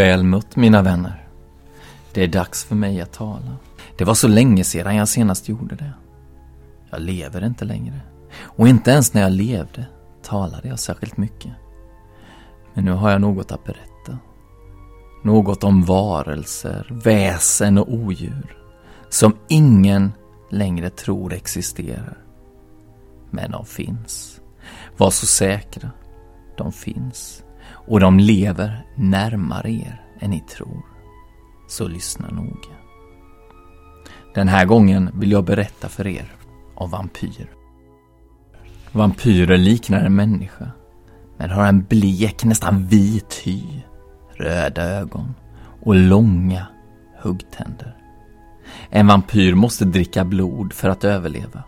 Väl mött mina vänner. Det är dags för mig att tala. Det var så länge sedan jag senast gjorde det. Jag lever inte längre. Och inte ens när jag levde talade jag särskilt mycket. Men nu har jag något att berätta. Något om varelser, väsen och odjur som ingen längre tror existerar. Men de finns. Var så säkra. De finns. Och de lever närmare er än ni tror. Så lyssna noga. Den här gången vill jag berätta för er om vampyrer. Vampyrer liknar en människa, men har en blek, nästan vit hy, röda ögon och långa huggtänder. En vampyr måste dricka blod för att överleva.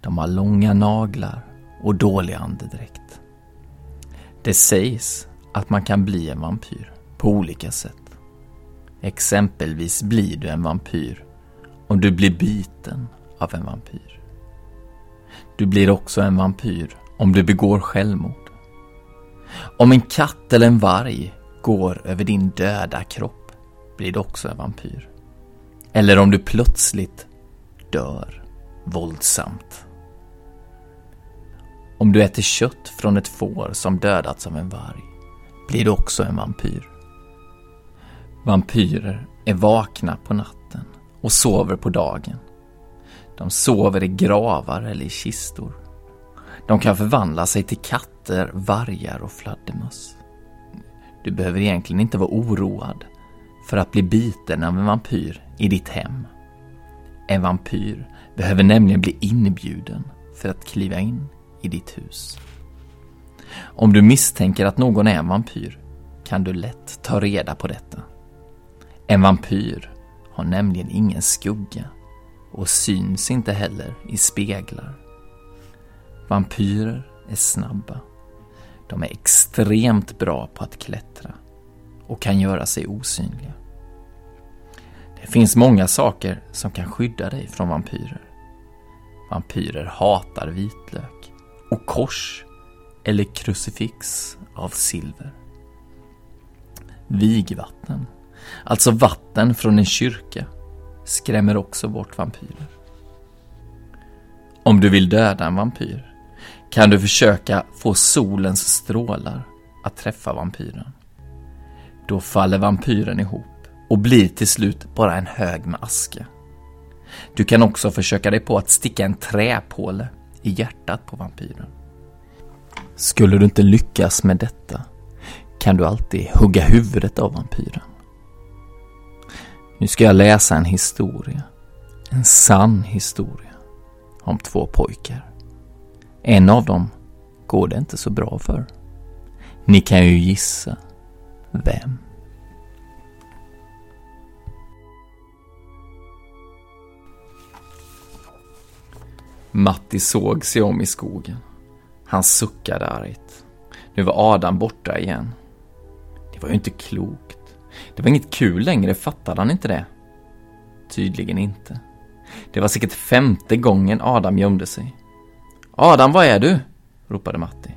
De har långa naglar och dålig andedräkt. Det sägs att man kan bli en vampyr på olika sätt. Exempelvis blir du en vampyr om du blir biten av en vampyr. Du blir också en vampyr om du begår självmord. Om en katt eller en varg går över din döda kropp blir du också en vampyr. Eller om du plötsligt dör våldsamt. Om du äter kött från ett får som dödats av en varg blir du också en vampyr. Vampyrer är vakna på natten och sover på dagen. De sover i gravar eller i kistor. De kan förvandla sig till katter, vargar och fladdermöss. Du behöver egentligen inte vara oroad för att bli biten av en vampyr i ditt hem. En vampyr behöver nämligen bli inbjuden för att kliva in i ditt hus. Om du misstänker att någon är en vampyr kan du lätt ta reda på detta. En vampyr har nämligen ingen skugga och syns inte heller i speglar. Vampyrer är snabba. De är extremt bra på att klättra och kan göra sig osynliga. Det finns många saker som kan skydda dig från vampyrer. Vampyrer hatar vitlök och kors eller krucifix av silver. Vigvatten, alltså vatten från en kyrka, skrämmer också bort vampyrer. Om du vill döda en vampyr kan du försöka få solens strålar att träffa vampyren. Då faller vampyren ihop och blir till slut bara en hög med aska. Du kan också försöka dig på att sticka en träpåle i hjärtat på vampyren. Skulle du inte lyckas med detta kan du alltid hugga huvudet av vampyren. Nu ska jag läsa en historia. En sann historia. Om två pojkar. En av dem går det inte så bra för. Ni kan ju gissa vem. Matti såg sig om i skogen. Han suckade argt. Nu var Adam borta igen. Det var ju inte klokt. Det var inget kul längre, fattade han inte det? Tydligen inte. Det var säkert femte gången Adam gömde sig. Adam, var är du? ropade Matti.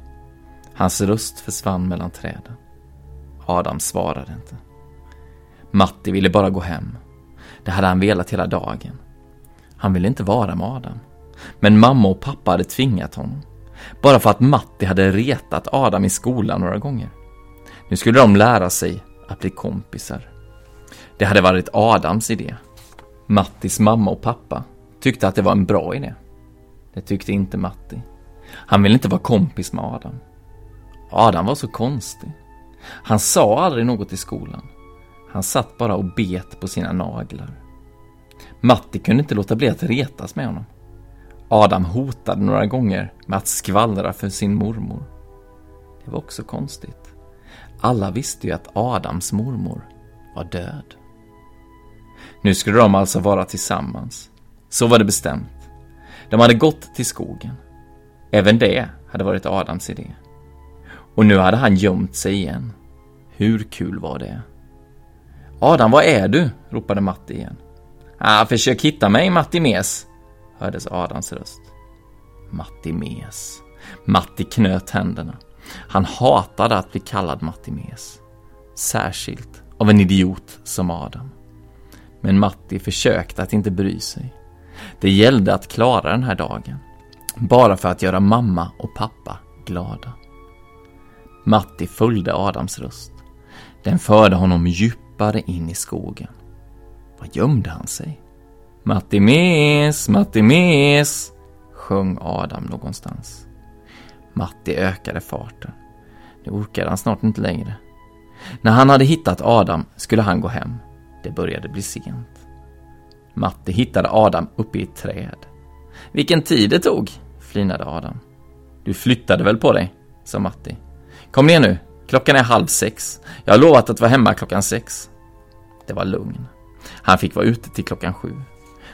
Hans röst försvann mellan träden. Adam svarade inte. Matti ville bara gå hem. Det hade han velat hela dagen. Han ville inte vara med Adam. Men mamma och pappa hade tvingat honom. Bara för att Matti hade retat Adam i skolan några gånger. Nu skulle de lära sig att bli kompisar. Det hade varit Adams idé. Mattis mamma och pappa tyckte att det var en bra idé. Det tyckte inte Matti. Han ville inte vara kompis med Adam. Adam var så konstig. Han sa aldrig något i skolan. Han satt bara och bet på sina naglar. Matti kunde inte låta bli att retas med honom. Adam hotade några gånger med att skvallra för sin mormor. Det var också konstigt. Alla visste ju att Adams mormor var död. Nu skulle de alltså vara tillsammans. Så var det bestämt. De hade gått till skogen. Även det hade varit Adams idé. Och nu hade han gömt sig igen. Hur kul var det? Adam, var är du? ropade Matti igen. Ah, försök hitta mig, Matti Mes, hördes Adams röst. Matti Mes. Matti knöt händerna. Han hatade att bli kallad Matti Mes. Särskilt av en idiot som Adam. Men Matti försökte att inte bry sig. Det gällde att klara den här dagen. Bara för att göra mamma och pappa glada. Matti följde Adams röst. Den förde honom djupare in i skogen. Var gömde han sig? Matti Mes, Matti Mes, sjöng Adam någonstans. Matti ökade farten. Nu orkade han snart inte längre. När han hade hittat Adam skulle han gå hem. Det började bli sent. Matti hittade Adam uppe i ett träd. Vilken tid det tog, flinade Adam. Du flyttade väl på dig, sa Matti. Kom ner nu, klockan är halv sex. Jag har lovat att vara hemma klockan sex. Det var lugn. Han fick vara ute till klockan sju.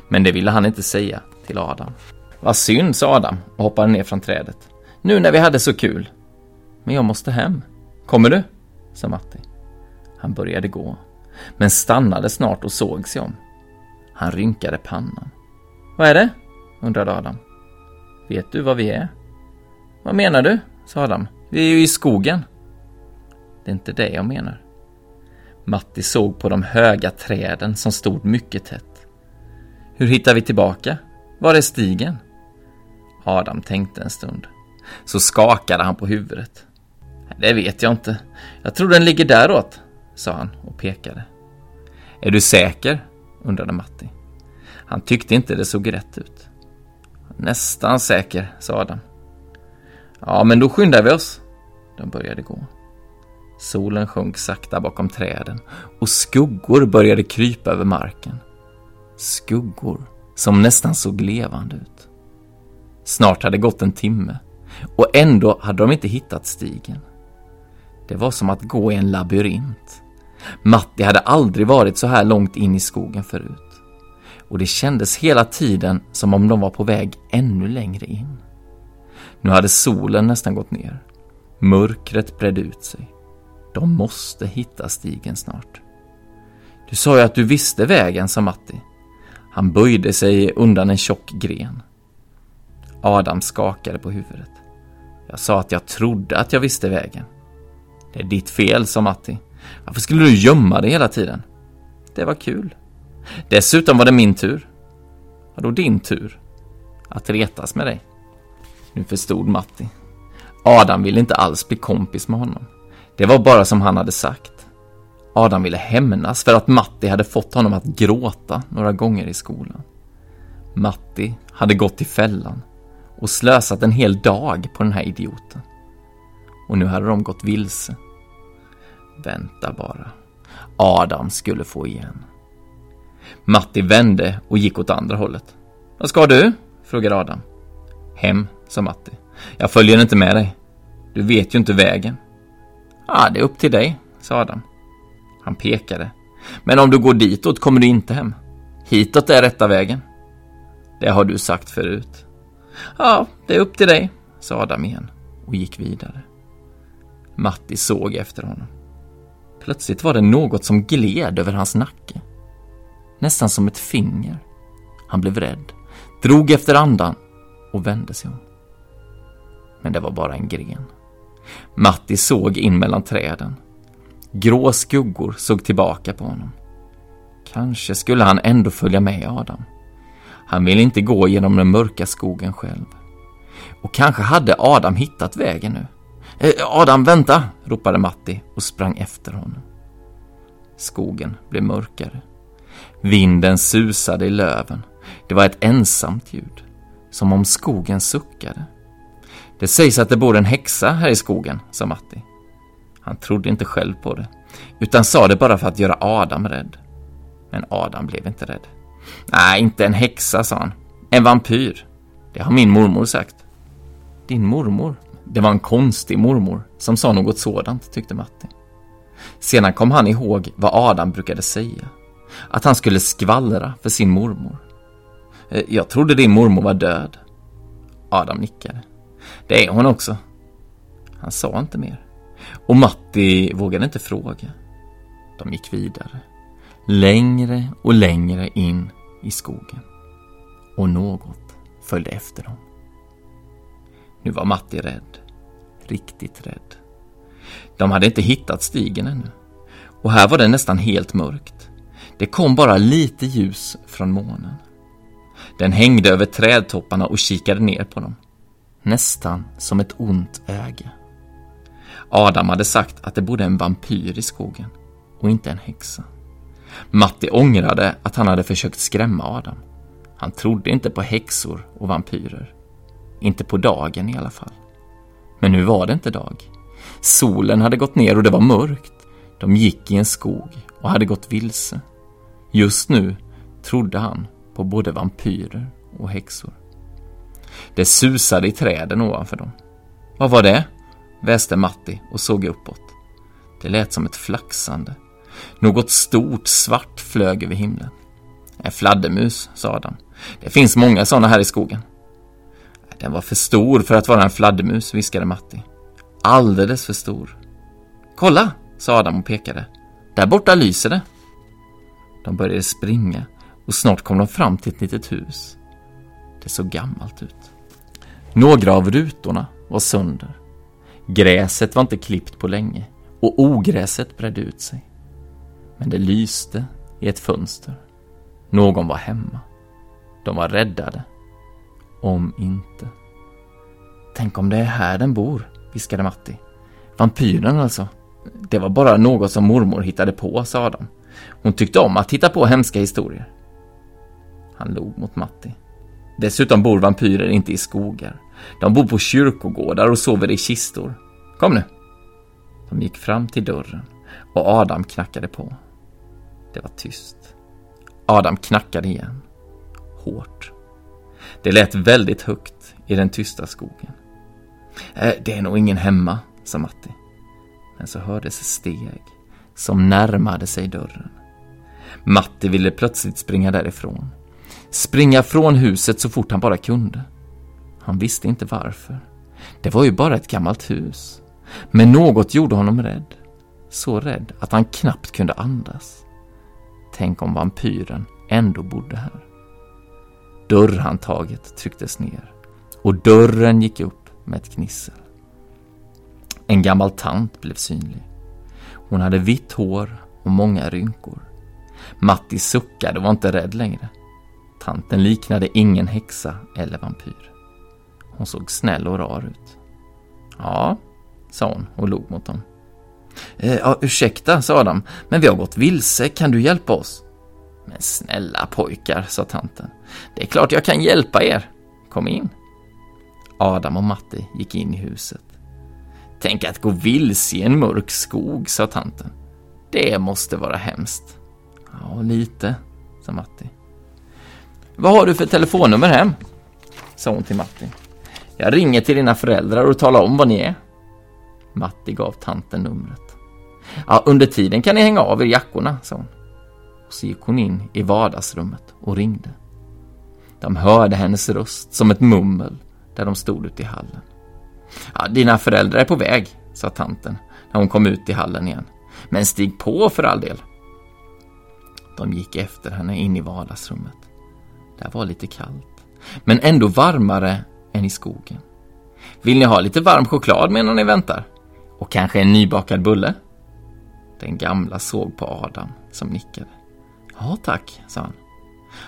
Men det ville han inte säga till Adam. Vad synd, sa Adam och hoppade ner från trädet. Nu när vi hade så kul. Men jag måste hem. Kommer du? sa Matti. Han började gå, men stannade snart och såg sig om. Han rynkade pannan. Vad är det? undrade Adam. Vet du var vi är? Vad menar du? sa Adam. Vi är ju i skogen. Det är inte det jag menar. Matti såg på de höga träden som stod mycket tätt. Hur hittar vi tillbaka? Var är stigen? Adam tänkte en stund. Så skakade han på huvudet. Det vet jag inte. Jag tror den ligger däråt, sa han och pekade. Är du säker? undrade Matti. Han tyckte inte det såg rätt ut. Nästan säker, sa Adam. Ja, men då skyndar vi oss. De började gå. Solen sjönk sakta bakom träden och skuggor började krypa över marken. Skuggor som nästan såg levande ut. Snart hade gått en timme och ändå hade de inte hittat stigen. Det var som att gå i en labyrint. Matti hade aldrig varit så här långt in i skogen förut. Och det kändes hela tiden som om de var på väg ännu längre in. Nu hade solen nästan gått ner. Mörkret bredde ut sig. De måste hitta stigen snart. Du sa ju att du visste vägen, sa Matti. Han böjde sig undan en tjock gren. Adam skakade på huvudet. Jag sa att jag trodde att jag visste vägen. Det är ditt fel, sa Matti. Varför skulle du gömma dig hela tiden? Det var kul. Dessutom var det min tur. Vadå din tur? Att retas med dig. Nu förstod Matti. Adam ville inte alls bli kompis med honom. Det var bara som han hade sagt. Adam ville hämnas för att Matti hade fått honom att gråta några gånger i skolan. Matti hade gått i fällan och slösat en hel dag på den här idioten. Och nu hade de gått vilse. Vänta bara. Adam skulle få igen. Matti vände och gick åt andra hållet. Vad ska du? frågade Adam. Hem, sa Matti. Jag följer inte med dig. Du vet ju inte vägen. Ja, ah, det är upp till dig, sa Adam. Han pekade. Men om du går ditåt kommer du inte hem. Hitåt är rätta vägen. Det har du sagt förut. Ja, det är upp till dig, sa Adam igen och gick vidare. Matti såg efter honom. Plötsligt var det något som gled över hans nacke. Nästan som ett finger. Han blev rädd, drog efter andan och vände sig om. Men det var bara en gren. Matti såg in mellan träden. Grå skuggor såg tillbaka på honom. Kanske skulle han ändå följa med Adam. Han ville inte gå genom den mörka skogen själv. Och kanske hade Adam hittat vägen nu. Eh, Adam, vänta! ropade Matti och sprang efter honom. Skogen blev mörkare. Vinden susade i löven. Det var ett ensamt ljud, som om skogen suckade. Det sägs att det bor en häxa här i skogen, sa Matti. Han trodde inte själv på det, utan sa det bara för att göra Adam rädd. Men Adam blev inte rädd. Nej, inte en häxa, sa han. En vampyr. Det har min mormor sagt. Din mormor? Det var en konstig mormor som sa något sådant, tyckte Matti. Sedan kom han ihåg vad Adam brukade säga. Att han skulle skvallra för sin mormor. Eh, jag trodde din mormor var död. Adam nickade. Det är hon också. Han sa inte mer. Och Matti vågade inte fråga. De gick vidare. Längre och längre in i skogen. Och något följde efter dem. Nu var Matti rädd. Riktigt rädd. De hade inte hittat stigen ännu. Och här var det nästan helt mörkt. Det kom bara lite ljus från månen. Den hängde över trädtopparna och kikade ner på dem. Nästan som ett ont öga. Adam hade sagt att det bodde en vampyr i skogen och inte en häxa. Matti ångrade att han hade försökt skrämma Adam. Han trodde inte på häxor och vampyrer. Inte på dagen i alla fall. Men nu var det inte dag. Solen hade gått ner och det var mörkt. De gick i en skog och hade gått vilse. Just nu trodde han på både vampyrer och häxor. Det susade i träden ovanför dem. Vad var det? Väste Matti och såg uppåt. Det lät som ett flaxande. Något stort svart flög över himlen. En fladdermus, sa Adam. Det finns många sådana här i skogen. Den var för stor för att vara en fladdermus, viskade Matti. Alldeles för stor. Kolla, sa Adam och pekade. Där borta lyser det. De började springa och snart kom de fram till ett litet hus. Det såg gammalt ut. Några av rutorna var sönder. Gräset var inte klippt på länge och ogräset bredde ut sig. Men det lyste i ett fönster. Någon var hemma. De var räddade. Om inte. Tänk om det är här den bor, viskade Matti. Vampyren alltså. Det var bara något som mormor hittade på, sa Adam. Hon tyckte om att hitta på hemska historier. Han log mot Matti. Dessutom bor vampyrer inte i skogar. De bor på kyrkogårdar och sover i kistor. Kom nu! De gick fram till dörren och Adam knackade på. Det var tyst. Adam knackade igen. Hårt. Det lät väldigt högt i den tysta skogen. Äh, det är nog ingen hemma, sa Matti. Men så hördes steg som närmade sig dörren. Matti ville plötsligt springa därifrån. Springa från huset så fort han bara kunde. Han visste inte varför. Det var ju bara ett gammalt hus. Men något gjorde honom rädd. Så rädd att han knappt kunde andas. Tänk om vampyren ändå bodde här. Dörrhandtaget trycktes ner och dörren gick upp med ett gnissel. En gammal tant blev synlig. Hon hade vitt hår och många rynkor. Matti suckade och var inte rädd längre. Tanten liknade ingen häxa eller vampyr. Hon såg snäll och rar ut. Ja, sa hon och log mot dem. Eh, ja, ursäkta, sa Adam, men vi har gått vilse, kan du hjälpa oss? Men snälla pojkar, sa tanten. Det är klart jag kan hjälpa er. Kom in. Adam och Matti gick in i huset. Tänk att gå vilse i en mörk skog, sa tanten. Det måste vara hemskt. Ja, lite, sa Matti. Vad har du för telefonnummer hem? sa hon till Matti. Jag ringer till dina föräldrar och talar om var ni är. Matti gav tanten numret. Ja, under tiden kan ni hänga av er jackorna, sa hon. Och så gick hon in i vardagsrummet och ringde. De hörde hennes röst som ett mummel där de stod ute i hallen. Ja, dina föräldrar är på väg, sa tanten när hon kom ut i hallen igen. Men stig på för all del. De gick efter henne in i vardagsrummet. Där var lite kallt, men ändå varmare än i skogen. Vill ni ha lite varm choklad medan ni väntar? Och kanske en nybakad bulle? Den gamla såg på Adam som nickade. Ja, tack, sa han.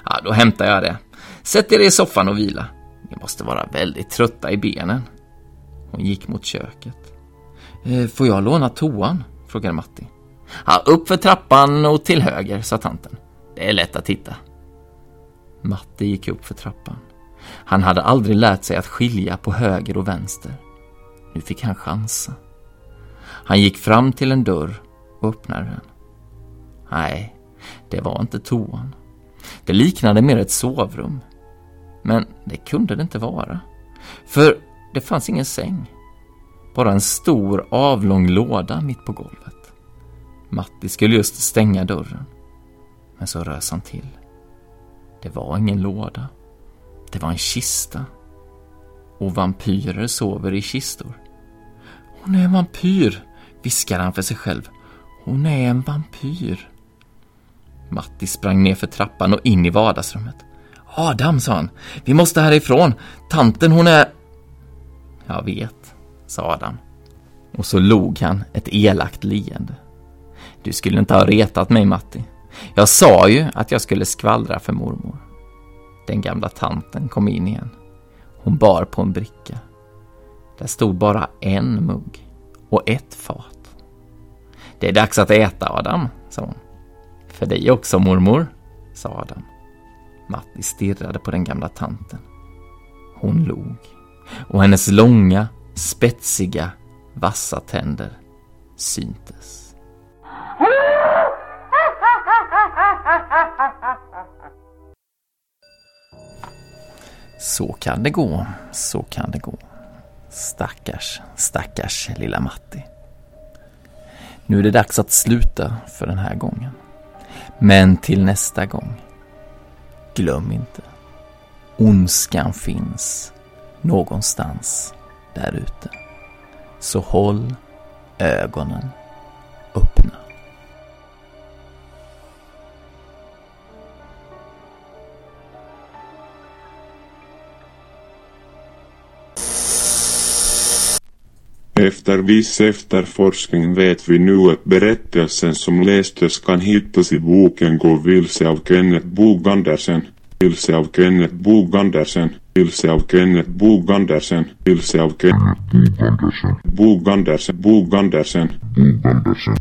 Ja, då hämtar jag det. Sätt er i soffan och vila. Ni måste vara väldigt trötta i benen. Hon gick mot köket. Eh, får jag låna toan? frågade Matti. Ja, upp för trappan och till höger, sa tanten. Det är lätt att hitta. Matti gick upp för trappan. Han hade aldrig lärt sig att skilja på höger och vänster. Nu fick han chansa. Han gick fram till en dörr och öppnade den. Nej, det var inte toan. Det liknade mer ett sovrum. Men det kunde det inte vara. För det fanns ingen säng. Bara en stor avlång låda mitt på golvet. Matti skulle just stänga dörren. Men så rös han till. Det var ingen låda. Det var en kista. Och vampyrer sover i kistor. Hon är en vampyr, viskade han för sig själv. Hon är en vampyr. Matti sprang ner för trappan och in i vardagsrummet. Adam, sa han, vi måste härifrån. Tanten hon är... Jag vet, sa Adam. Och så log han ett elakt leende. Du skulle inte ha retat mig, Matti. Jag sa ju att jag skulle skvallra för mormor. Den gamla tanten kom in igen. Hon bar på en bricka. Där stod bara en mugg och ett fat. Det är dags att äta, Adam, sa hon. För dig också, mormor, sa Adam. Matti stirrade på den gamla tanten. Hon log. Och hennes långa, spetsiga, vassa tänder syntes. Så kan det gå, så kan det gå. Stackars, stackars lilla Matti. Nu är det dags att sluta för den här gången. Men till nästa gång, glöm inte. Ondskan finns någonstans där ute. Så håll ögonen öppna. Efter viss efterforskning vet vi nu att berättelsen som lästes kan hittas i boken Gå vilse av Kenneth Bog Andersen. Vilse av Kenneth Bog Andersen. Vilse av Kenneth Bog Andersen. Vilse av Kenneth Bog Andersen. Bog Andersen. Bog Andersen. Bog Andersen.